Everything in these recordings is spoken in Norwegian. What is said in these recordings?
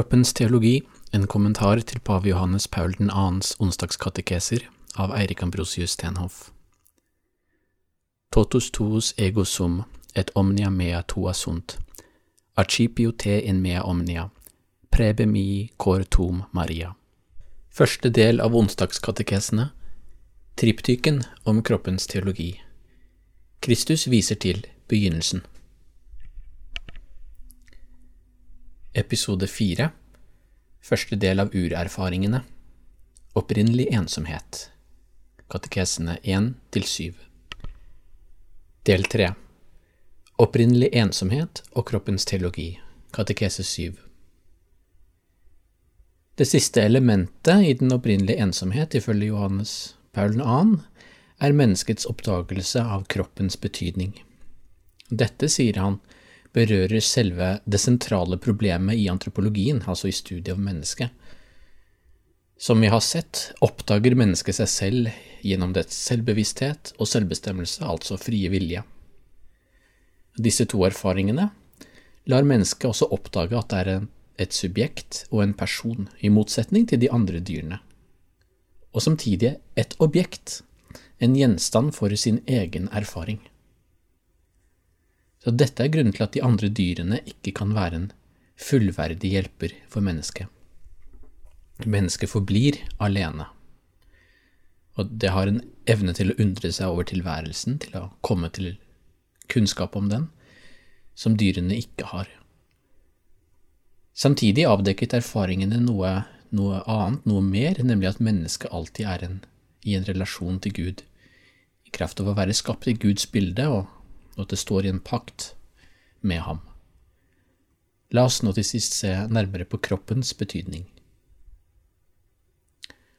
Kroppens teologi, en kommentar til pave Johannes Paul 2.s onsdagskatekeser av Eirik Ambrosius Stenhoff. Totus tuus ego sum, et omnia mea tua sunt, archipio te in mea omnia, prebe mi cor tum Maria. Første del av onsdagskatekesene, triptyken om kroppens teologi. Kristus viser til begynnelsen. Episode fire. Første del av urerfaringene. Opprinnelig ensomhet. Katekesene 1 til 7 Del 3 Opprinnelig ensomhet og kroppens teologi. Katekese 7 Det siste elementet i den opprinnelige ensomhet, ifølge Johannes Paul 2., er menneskets oppdagelse av kroppens betydning. Dette, sier han, berører selve det sentrale problemet i antropologien, altså i studiet av mennesket. Som vi har sett, oppdager mennesket seg selv gjennom dets selvbevissthet og selvbestemmelse, altså frie vilje. Disse to erfaringene lar mennesket også oppdage at det er et subjekt og en person, i motsetning til de andre dyrene, og samtidig et objekt, en gjenstand for sin egen erfaring. Så dette er grunnen til at de andre dyrene ikke kan være en fullverdig hjelper for mennesket. Mennesket forblir alene, og det har en evne til å undre seg over tilværelsen, til å komme til kunnskap om den, som dyrene ikke har. Samtidig avdekket erfaringene noe, noe annet, noe mer, nemlig at mennesket alltid er en, i en relasjon til Gud, i kraft av å være skapt i Guds bilde og og at det står i en pakt med ham. La oss nå til sist se nærmere på kroppens betydning.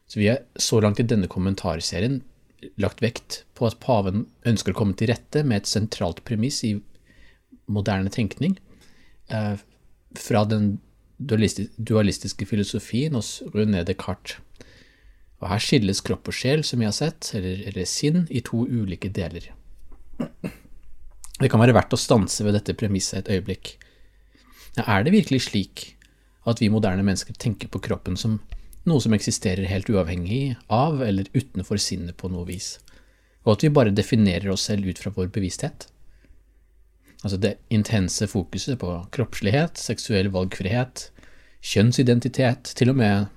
Så Vi har så langt i denne kommentarserien lagt vekt på at paven ønsker å komme til rette med et sentralt premiss i moderne tenkning eh, fra den dualistiske filosofien hos René Descartes. Og Her skilles kropp og sjel, som vi har sett, eller, eller sinn, i to ulike deler. Det kan være verdt å stanse ved dette premisset et øyeblikk. Er det virkelig slik at vi moderne mennesker tenker på kroppen som noe som eksisterer helt uavhengig av eller utenfor sinnet på noe vis, og at vi bare definerer oss selv ut fra vår bevissthet? Altså det intense fokuset på kroppslighet, seksuell valgfrihet, kjønnsidentitet, til og med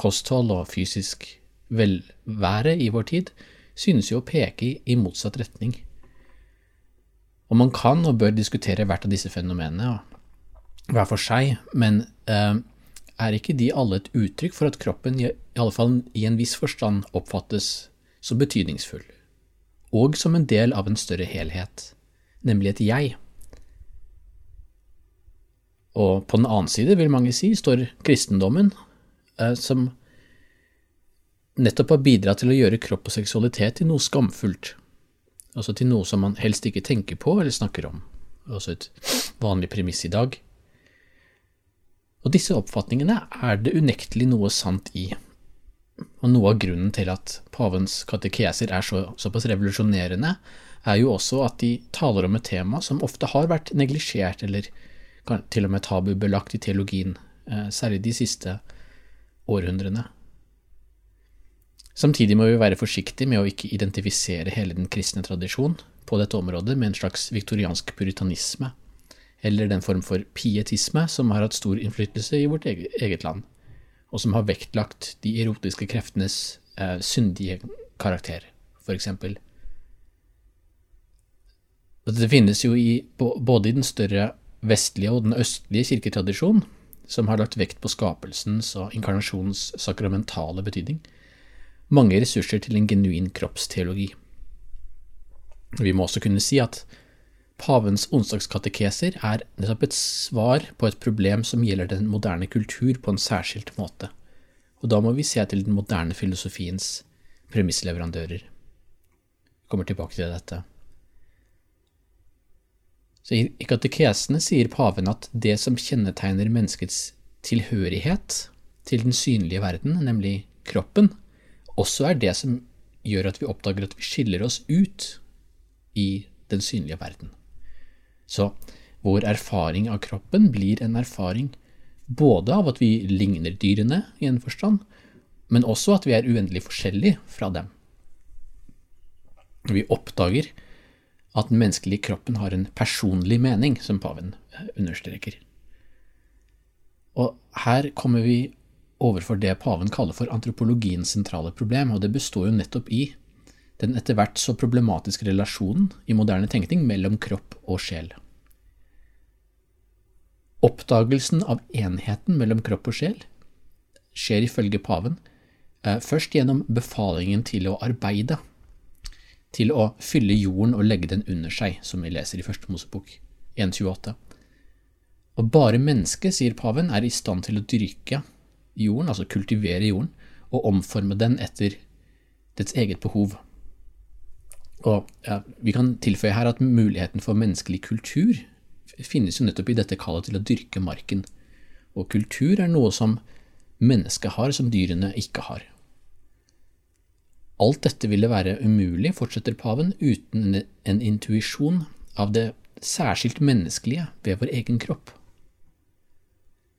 kosthold og fysisk velvære i vår tid, synes jo å peke i motsatt retning. Og man kan og bør diskutere hvert av disse fenomenene hver for seg, men eh, er ikke de alle et uttrykk for at kroppen i alle fall i en viss forstand oppfattes som betydningsfull, og som en del av en større helhet, nemlig et jeg? Og på den annen side, vil mange si, står kristendommen, eh, som nettopp har bidratt til å gjøre kropp og seksualitet til noe skamfullt, altså til noe som man helst ikke tenker på eller snakker om, altså et vanlig premiss i dag. Og disse oppfatningene er det unektelig noe sant i, og noe av grunnen til at pavens katekeser er så, såpass revolusjonerende, er jo også at de taler om et tema som ofte har vært neglisjert eller til og med tabubelagt i teologien, eh, særlig de siste århundrene. Samtidig må vi være forsiktige med å ikke identifisere hele den kristne tradisjon på dette området med en slags viktoriansk puritanisme, eller den form for pietisme som har hatt stor innflytelse i vårt eget land, og som har vektlagt de erotiske kreftenes eh, syndige karakter, for eksempel. Det finnes jo i, både i den større vestlige og den østlige kirketradisjon, som har lagt vekt på skapelsens og inkarnasjonens sakramentale betydning, mange ressurser til en genuin kroppsteologi. Vi må også kunne si at pavens onsdagskatekeser er nettopp et svar på et problem som gjelder den moderne kultur på en særskilt måte, og da må vi se til den moderne filosofiens premissleverandører. Vi kommer tilbake til dette. Så I katekesene sier paven at det som kjennetegner menneskets tilhørighet til den synlige verden, nemlig kroppen, også er det som gjør at vi oppdager at vi skiller oss ut i den synlige verden. Så vår erfaring av kroppen blir en erfaring både av at vi ligner dyrene i en forstand, men også at vi er uendelig forskjellige fra dem. Vi oppdager at den menneskelige kroppen har en personlig mening, som paven understreker. Og her kommer vi overfor det paven kaller for antropologiens sentrale problem, og det består jo nettopp i den etter hvert så problematiske relasjonen i moderne tenkning mellom kropp og sjel. Oppdagelsen av enheten mellom kropp og sjel skjer ifølge paven eh, først gjennom befalingen til å arbeide, til å fylle jorden og legge den under seg, som vi leser i Første Mosebok 1.28. Og bare mennesket, sier paven, er i stand til å dyrke jorden, altså kultivere jorden, og omforme den etter dets eget behov. Og ja, Vi kan tilføye her at muligheten for menneskelig kultur finnes jo nettopp i dette kallet til å dyrke marken. Og kultur er noe som mennesket har, som dyrene ikke har. Alt dette ville være umulig, fortsetter paven, uten en intuisjon av det særskilt menneskelige ved vår egen kropp.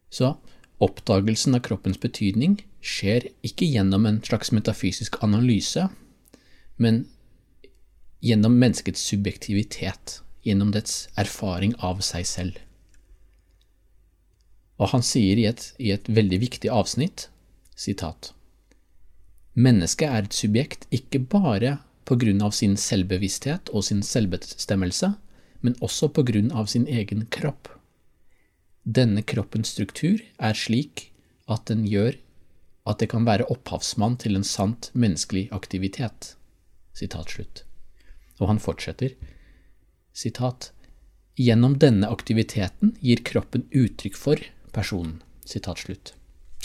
Så oppdagelsen av kroppens betydning skjer ikke gjennom en slags metafysisk analyse, men gjennom menneskets subjektivitet, gjennom dets erfaring av seg selv. Og han sier i et, i et veldig viktig avsnitt, sitat, Mennesket er et subjekt ikke bare på grunn av sin selvbevissthet og sin selvbestemmelse, men også på grunn av sin egen kropp. Denne kroppens struktur er slik at den gjør at det kan være opphavsmann til en sant menneskelig aktivitet. Og han fortsetter. Sitat. Gjennom denne aktiviteten gir kroppen uttrykk for personen.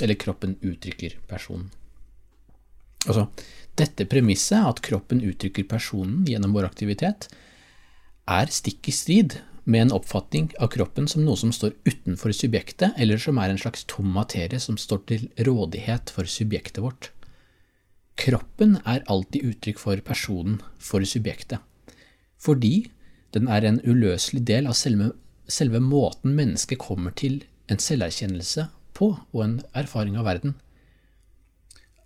Eller kroppen uttrykker personen. Altså, dette premisset, at kroppen uttrykker personen gjennom vår aktivitet, er stikk i strid med en oppfatning av kroppen som noe som står utenfor subjektet, eller som er en slags tom materie som står til rådighet for subjektet vårt. Kroppen er alltid uttrykk for personen, for subjektet, fordi den er en uløselig del av selve, selve måten mennesket kommer til en selverkjennelse på og en erfaring av verden.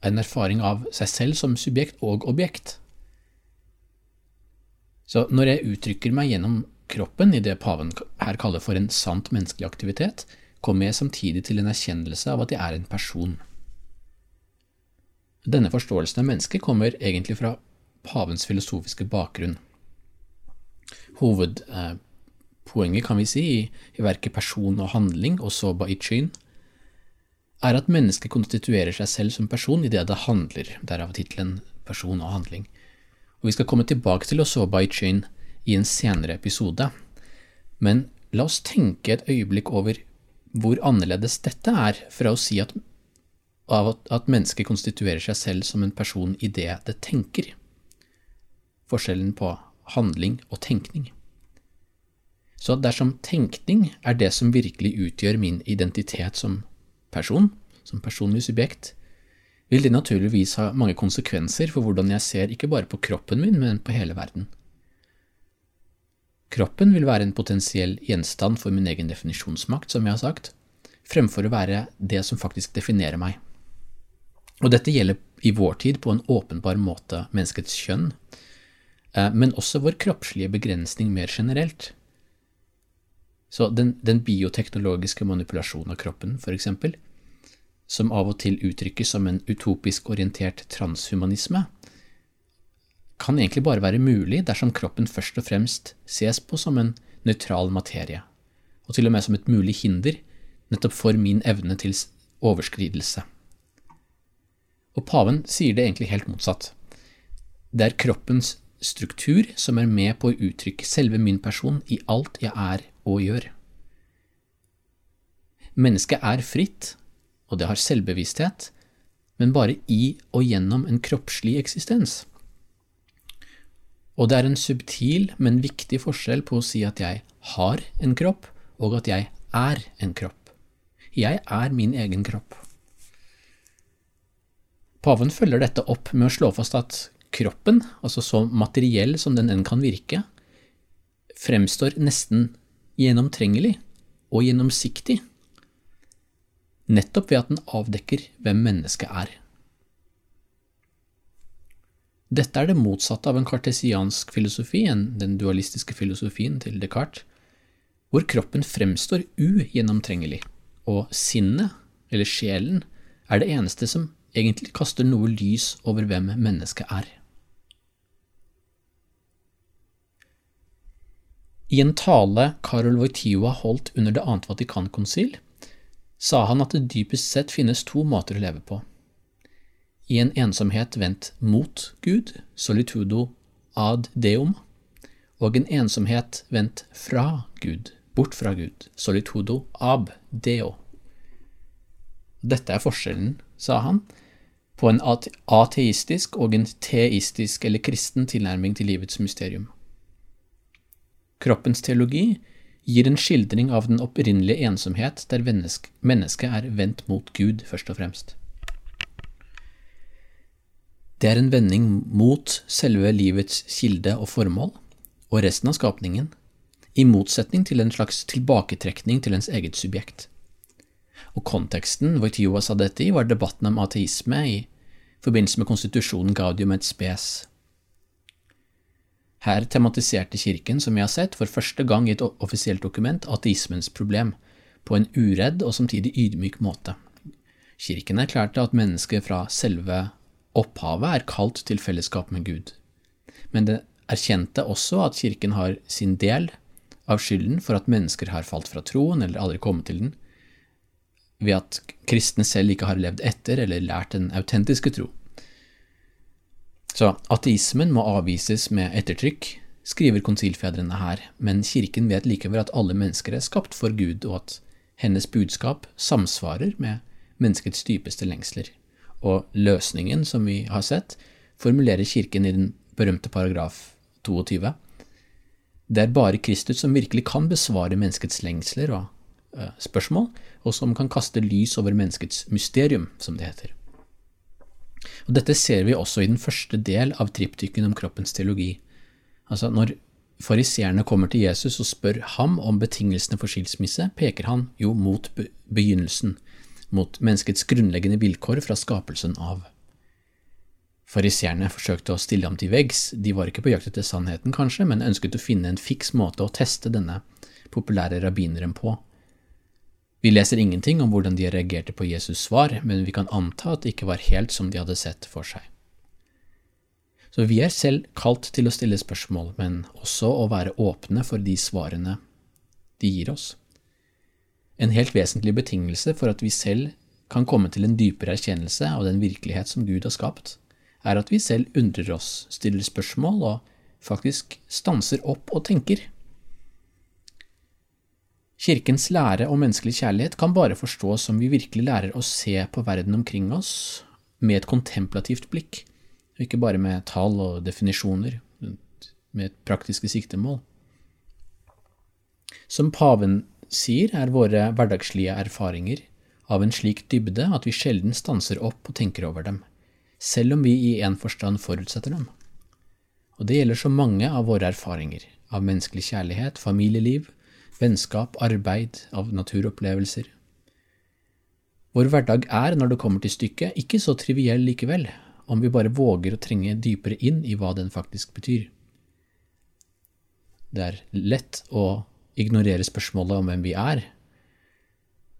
En erfaring av seg selv som subjekt og objekt. Så når jeg uttrykker meg gjennom kroppen i det paven her kaller for en sant menneskelig aktivitet, kommer jeg samtidig til en erkjennelse av at jeg er en person. Denne forståelsen av mennesket kommer egentlig fra pavens filosofiske bakgrunn. Hovedpoenget, kan vi si, i, verket Person og handling og Soba Ichin, er at mennesket konstituerer seg selv som person i det det handler, derav tittelen Person og handling. Og Vi skal komme tilbake til Osoba Ichin i en senere episode, men la oss tenke et øyeblikk over hvor annerledes dette er fra å si at, at mennesket konstituerer seg selv som en person i det det tenker. Forskjellen på handling og tenkning. Så dersom tenkning er det som virkelig utgjør min identitet som person, som personlig subjekt, vil det naturligvis ha mange konsekvenser for hvordan jeg ser ikke bare på kroppen min, men på hele verden. Kroppen vil være en potensiell gjenstand for min egen definisjonsmakt, som jeg har sagt, fremfor å være det som faktisk definerer meg. Og dette gjelder i vår tid på en åpenbar måte menneskets kjønn, eh, men også vår kroppslige begrensning mer generelt. Så den, den bioteknologiske manipulasjonen av kroppen, eksempel, som av og til uttrykkes som en utopisk orientert transhumanisme, kan egentlig bare være mulig dersom kroppen først og fremst ses på som en nøytral materie, og til og med som et mulig hinder nettopp for min evne til overskridelse. Og paven sier det egentlig helt motsatt. Det er kroppens struktur som er med på å uttrykke selve min person i alt jeg er og gjør. Mennesket er fritt, og det har selvbevissthet, men bare i og gjennom en kroppslig eksistens. Og det er en subtil, men viktig forskjell på å si at jeg har en kropp, og at jeg er en kropp. Jeg er min egen kropp. Paven følger dette opp med å slå fast at kroppen, altså så materiell som den enn kan virke, fremstår nesten gjennomtrengelig og gjennomsiktig. nettopp ved at den avdekker hvem mennesket er. Dette er det motsatte av en kartesiansk filosofi enn den dualistiske filosofien til Descartes, hvor kroppen fremstår ugjennomtrengelig, og sinnet, eller sjelen, er det eneste som egentlig kaster noe lys over hvem mennesket er. I en tale Karol Wojtyła holdt under Det annet Vatikankonsil, sa han at det dypest sett finnes to måter å leve på i en ensomhet vendt mot Gud, solitudo ad deum, og en ensomhet vendt fra Gud, bort fra Gud, solitudo ab deo. Dette er forskjellen, sa han, på en ateistisk og en teistisk eller kristen tilnærming til livets mysterium. Kroppens teologi gir en skildring av den opprinnelige ensomhet der mennesket er vendt mot Gud, først og fremst. Det er en vending mot selve livets kilde og formål, og resten av skapningen, i motsetning til en slags tilbaketrekning til ens eget subjekt. Og konteksten Wojtyła sa dette i, var debatten om ateisme i forbindelse med konstitusjonen Gaudium et spes. Her tematiserte kirken, som vi har sett, for første gang i et offisielt dokument ateismens problem, på en uredd og samtidig ydmyk måte. Kirken erklærte at mennesket fra selve Opphavet er kalt til fellesskap med Gud, men det erkjente også at Kirken har sin del av skylden for at mennesker har falt fra troen eller aldri kommet til den, ved at kristne selv ikke har levd etter eller lært den autentiske tro. Så ateismen må avvises med ettertrykk, skriver konsilfedrene her, men kirken vet likevel at alle mennesker er skapt for Gud, og at hennes budskap samsvarer med menneskets dypeste lengsler og løsningen, som vi har sett, formulerer Kirken i den berømte paragraf 22. Det er bare Kristus som virkelig kan besvare menneskets lengsler og uh, spørsmål, og som kan kaste lys over menneskets mysterium, som det heter. Og Dette ser vi også i den første del av triptyken om kroppens teologi. Altså, når fariseerne kommer til Jesus og spør ham om betingelsene for skilsmisse, peker han jo mot begynnelsen, mot menneskets grunnleggende vilkår fra skapelsen av. Fariseerne forsøkte å stille ham til veggs, de var ikke på jakt etter sannheten, kanskje, men ønsket å finne en fiks måte å teste denne populære rabbineren på. Vi leser ingenting om hvordan de reagerte på Jesus' svar, men vi kan anta at det ikke var helt som de hadde sett for seg. Så vi er selv kalt til å stille spørsmål, men også å være åpne for de svarene de gir oss. En helt vesentlig betingelse for at vi selv kan komme til en dypere erkjennelse av den virkelighet som Gud har skapt, er at vi selv undrer oss, stiller spørsmål og faktisk stanser opp og tenker. Kirkens lære om menneskelig kjærlighet kan bare forstås som vi virkelig lærer å se på verden omkring oss med et kontemplativt blikk, og ikke bare med tall og definisjoner, med et praktiske siktemål. Som paven sier, er våre hverdagslige erfaringer av en slik dybde at vi sjelden stanser opp og tenker over dem, selv om vi i en forstand forutsetter dem. Og det gjelder så mange av våre erfaringer, av menneskelig kjærlighet, familieliv, vennskap, arbeid, av naturopplevelser. Vår hverdag er, når det kommer til stykket, ikke så triviell likevel, om vi bare våger å trenge dypere inn i hva den faktisk betyr. Det er lett å ignorere spørsmålet om hvem vi er,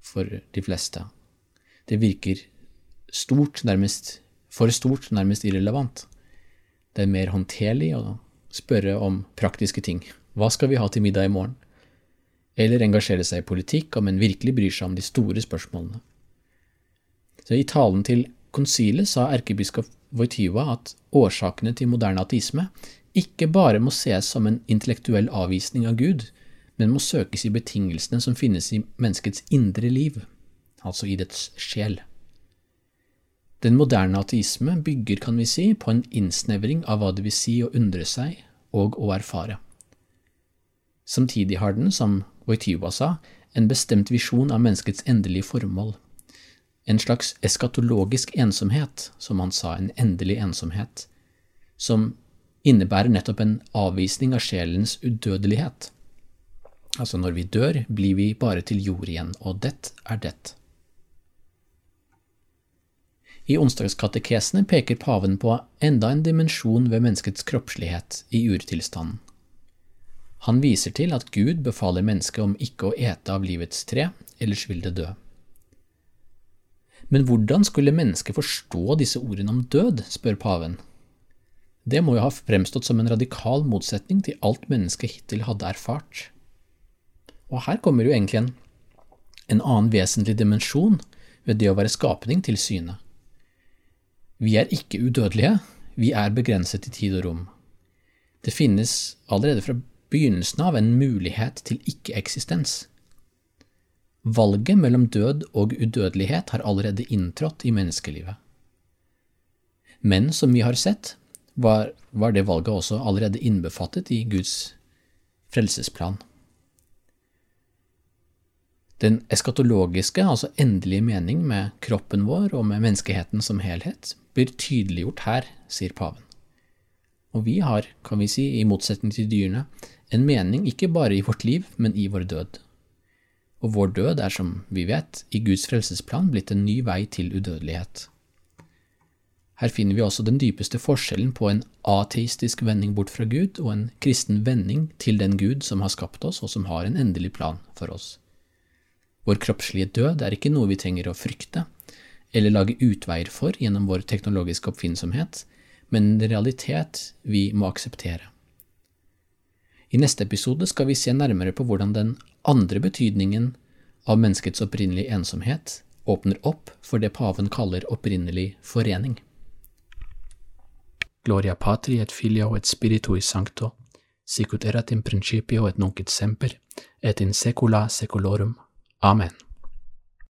for de fleste. Det virker stort, nærmest for stort, nærmest irrelevant. Det er mer håndterlig å spørre om praktiske ting. Hva skal vi ha til middag i morgen? Eller engasjere seg i politikk om en virkelig bryr seg om de store spørsmålene. Så I talen til konsilet sa erkebiskop Wojtyła at årsakene til moderne ateisme ikke bare må ses som en intellektuell avvisning av Gud, men må søkes i betingelsene som finnes i menneskets indre liv, altså i dets sjel. Den moderne ateisme bygger, kan vi si, på en innsnevring av hva det vil si å undre seg og å erfare. Samtidig har den, som Wojtyła sa, en bestemt visjon av menneskets endelige formål. En slags eskatologisk ensomhet, som han sa, en endelig ensomhet, som innebærer nettopp en avvisning av sjelens udødelighet. Altså, når vi dør, blir vi bare til jord igjen, og det er det. I onsdagskatekesene peker paven på enda en dimensjon ved menneskets kroppslighet i urtilstanden. Han viser til at Gud befaler mennesket om ikke å ete av livets tre, ellers vil det dø. Men hvordan skulle mennesket forstå disse ordene om død, spør paven. Det må jo ha fremstått som en radikal motsetning til alt mennesket hittil hadde erfart. Og her kommer jo egentlig en, en annen vesentlig dimensjon ved det å være skapning til syne. Vi er ikke udødelige, vi er begrenset i tid og rom. Det finnes allerede fra begynnelsen av en mulighet til ikke-eksistens. Valget mellom død og udødelighet har allerede inntrådt i menneskelivet. Men som vi har sett, var, var det valget også allerede innbefattet i Guds frelsesplan. Den eskatologiske, altså endelige mening med kroppen vår og med menneskeheten som helhet, blir tydeliggjort her, sier paven. Og vi har, kan vi si, i motsetning til dyrene, en mening ikke bare i vårt liv, men i vår død. Og vår død er, som vi vet, i Guds frelsesplan blitt en ny vei til udødelighet. Her finner vi også den dypeste forskjellen på en ateistisk vending bort fra Gud og en kristen vending til den Gud som har skapt oss, og som har en endelig plan for oss. Vår kroppslige død er ikke noe vi trenger å frykte, eller lage utveier for gjennom vår teknologiske oppfinnsomhet, men en realitet vi må akseptere. I neste episode skal vi se nærmere på hvordan den andre betydningen av menneskets opprinnelige ensomhet åpner opp for det paven kaller opprinnelig forening. Gloria patri et filio et spiritui sancto, sicut erat in principio et nunc et semper, et in secula seculorum. Amen.